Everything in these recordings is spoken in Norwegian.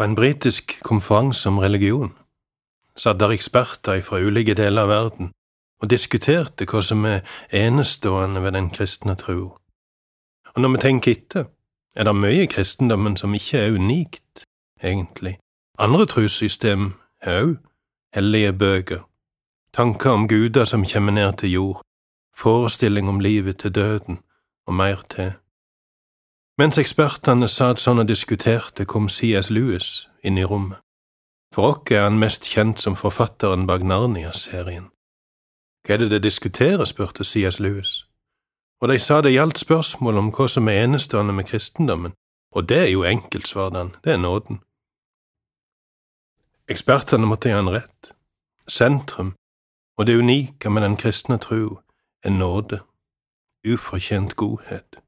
På en britisk konferanse om religion satt der eksperter fra ulike deler av verden og diskuterte hva som er enestående ved den kristne tro. Og når vi tenker etter, er det mye i kristendommen som ikke er unikt, egentlig. Andre trossystem har òg hellige bøker, tanker om guder som kommer ned til jord, forestilling om livet til døden og mer til. Mens ekspertene satt sånn og diskuterte, kom C.S. Lewis inn i rommet. For oss er han mest kjent som forfatteren bak Narnia-serien. Hva er det det diskuterer, spurte C.S. Lewis. Og de sa det gjaldt spørsmål om hva som er enestående med kristendommen, og det er jo enkelt, svarte han, det er nåden. Ekspertene måtte gi han rett. Sentrum og det unike med den kristne tro er nåde, ufortjent godhet.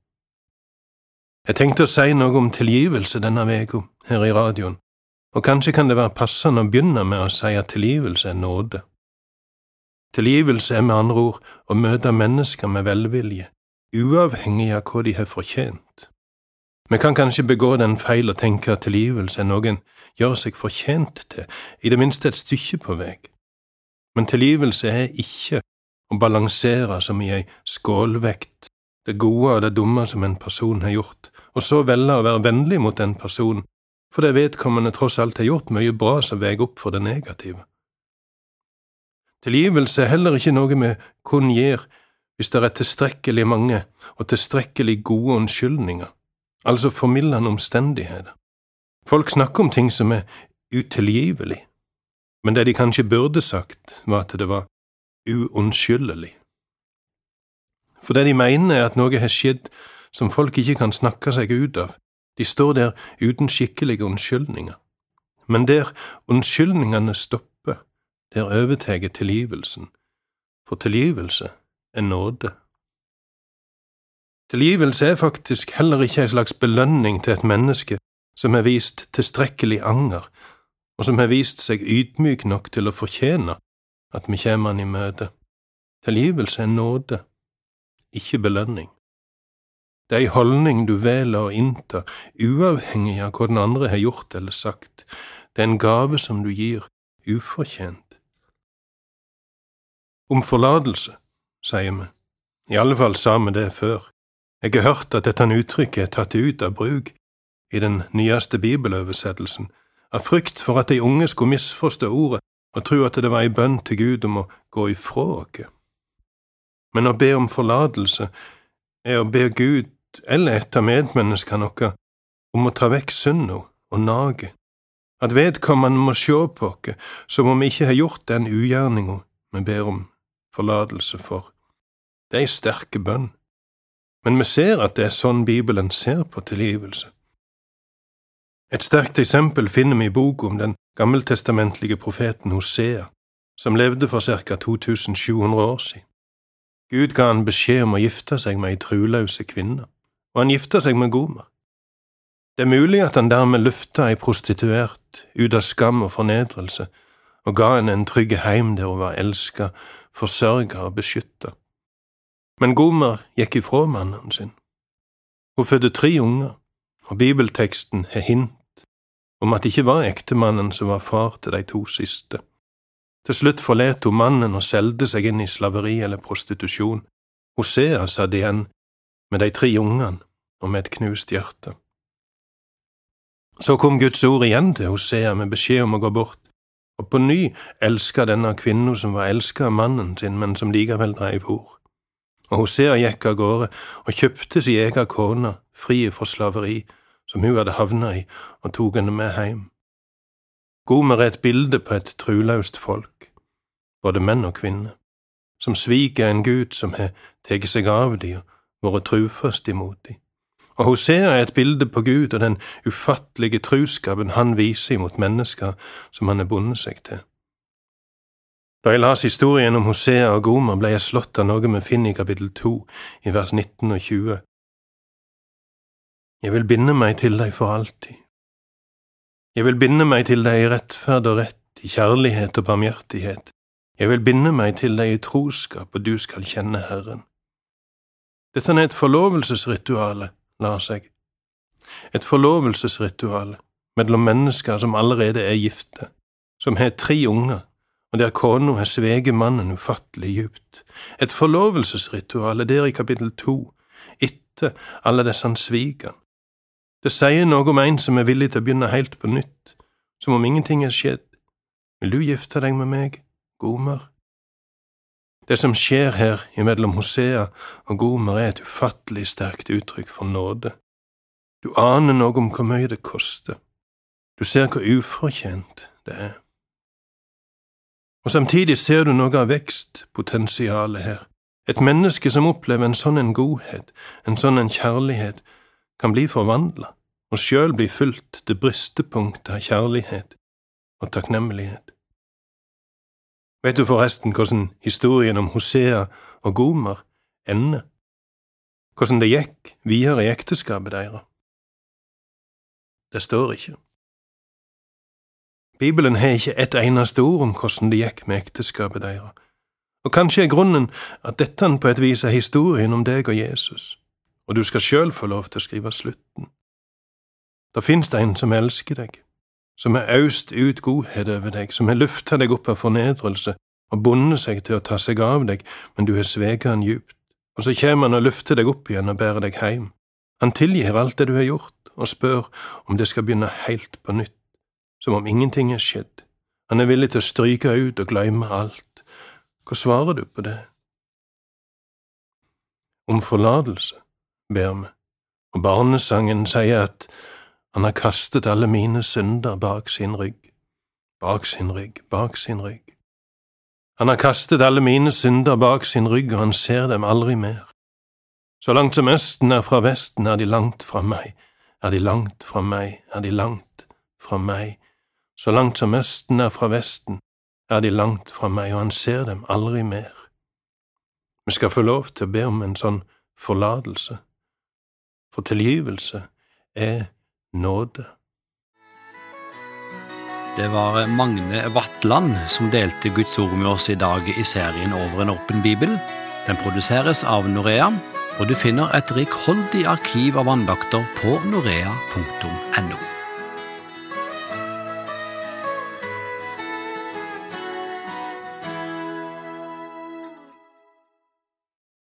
Jeg tenkte å si noe om tilgivelse denne uka her i radioen, og kanskje kan det være passende å begynne med å si at tilgivelse er nåde. Tilgivelse er med andre ord å møte mennesker med velvilje, uavhengig av hva de har fortjent. Vi kan kanskje begå den feil å tenke at tilgivelse er noe en gjør seg fortjent til, i det minste et stykke på vei. Men tilgivelse er ikke å balansere som i ei skålvekt det gode og det dumme som en person har gjort, og så velge å være vennlig mot en person, for fordi vedkommende tross alt har gjort mye bra som veier opp for det negative. Tilgivelse er heller ikke noe vi kun gir hvis det er tilstrekkelig mange og tilstrekkelig gode unnskyldninger, altså formildende omstendigheter. Folk snakker om ting som er utilgivelig, men det de kanskje burde sagt, var at det var uunnskyldelig. For det de mener er at noe har skjedd som folk ikke kan snakke seg ut av, de står der uten skikkelige unnskyldninger. Men der unnskyldningene stopper, der overtar tilgivelsen, for tilgivelse er nåde. Tilgivelse er faktisk heller ikke en slags belønning til et menneske som har vist tilstrekkelig anger, og som har vist seg ydmyk nok til å fortjene at vi kommer han i møte. Tilgivelse er nåde, ikke belønning. Det er ei holdning du velger å innta, uavhengig av hva den andre har gjort eller sagt. Det er en gave som du gir, ufortjent. Om forlatelse, sier vi. I alle fall sa vi det før. Jeg har hørt at dette uttrykket er tatt ut av bruk i den nyeste bibeløversettelsen, av frykt for at de unge skulle misforstå ordet og tro at det var ei bønn til Gud om å gå ifra oss. Men å be om forlatelse er å be Gud eller et av medmenneskene våre om å ta vekk synda og naget, at vedkommende må sjå på oss som om vi ikke har gjort den ugjerninga vi ber om forlatelse for. Det er ei sterke bønn, men vi ser at det er sånn Bibelen ser på tilgivelse. Et sterkt eksempel finner vi i boka om den gammeltestamentlige profeten Hosea, som levde for ca. 2700 år siden. Gud ga han beskjed om å gifte seg med ei truløse kvinne og han gifta seg med Gomer. Det er mulig at han dermed lufta ei prostituert ut av skam og fornedrelse, og ga henne en trygg heim der hun var elska, forsørga og beskytta. Men Gomer gikk ifra mannen sin. Hun fødte tre unger, og bibelteksten har hint om at det ikke var ektemannen som var far til de to siste. Til slutt forlot hun mannen og solgte seg inn i slaveri eller prostitusjon. Hosea satt igjen med de tre ungene og med et knust hjerte. Så kom Guds ord igjen til Hosea med beskjed om å gå bort, og på ny elska denne kvinna som var elska av mannen sin, men som likevel dreiv hor. Og Hosea gikk av gårde og kjøpte si egen kone, fri fra slaveri, som hun hadde havna i, og tok henne med heim. Gomer er et bilde på et truløst folk, både menn og kvinner, som sviker en Gud som har tatt seg av dem vært trufast imot dem. Og Hosea er et bilde på Gud og den ufattelige truskapen han viser imot mennesker som han er bundet seg til. Da jeg las historien om Hosea og Gomer, ble jeg slått av noe vi finner i kapittel to, i vers 19 og 20. Jeg vil binde meg til deg for alltid. Jeg vil binde meg til deg i rettferd og rett, i kjærlighet og barmhjertighet. Jeg vil binde meg til deg i troskap, og du skal kjenne Herren. Dette er et forlovelsesrituale, la seg. Et forlovelsesrituale, mellom mennesker som allerede er gifte, som har tre unger, og der kona har sveget mannen ufattelig djupt, et forlovelsesritual der i kapittel to, etter alle disse svigene. Det sier noe om en som er villig til å begynne helt på nytt, som om ingenting er skjedd. Vil du gifte deg med meg, Gomer? Det som skjer her imellom Hosea og Gomer, er et ufattelig sterkt uttrykk for nåde. Du aner noe om hvor mye det koster. Du ser hvor ufortjent det er. Og samtidig ser du noe av vekstpotensialet her. Et menneske som opplever en sånn en godhet, en sånn en kjærlighet, kan bli forvandla og sjøl bli fulgt til bristepunktet av kjærlighet og takknemlighet. Vet du forresten hvordan historien om Hosea og Gomer ender? Hvordan det gikk videre i ekteskapet deres? Det står ikke. Bibelen har ikke et eneste ord om hvordan det gikk med ekteskapet deres, og kanskje er grunnen at dette på et vis er historien om deg og Jesus, og du skal sjøl få lov til å skrive slutten. Da finnes det en som elsker deg, som har øst ut godhet over deg, som har løfta deg opp av fornedrelse og bundet seg til å ta seg av deg, men du har sveket han djupt, og så kommer han og løfter deg opp igjen og bærer deg hjem. Han tilgir alt det du har gjort, og spør om det skal begynne helt på nytt som om ingenting er skjedd. Han er villig til å stryke ut og glemme alt. Hva svarer du på det? Om forlatelse, ber vi, og barnesangen sier at han har kastet alle mine synder bak sin rygg, bak sin rygg, bak sin rygg. Han har kastet alle mine synder bak sin rygg, og han ser dem aldri mer. Så langt som Østen er fra Vesten, er de langt fra meg, er de langt fra meg, er de langt fra meg. Så langt som Østen er fra Vesten, er de langt fra meg, og han ser dem aldri mer. Vi skal få lov til å be om en sånn forlatelse, for tilgivelse er nåde. Det var Magne Vatland som delte Guds ord med oss i dag i serien Over en åpen bibel. Den produseres av Norea, og du finner et rikholdig arkiv av andakter på norea.no.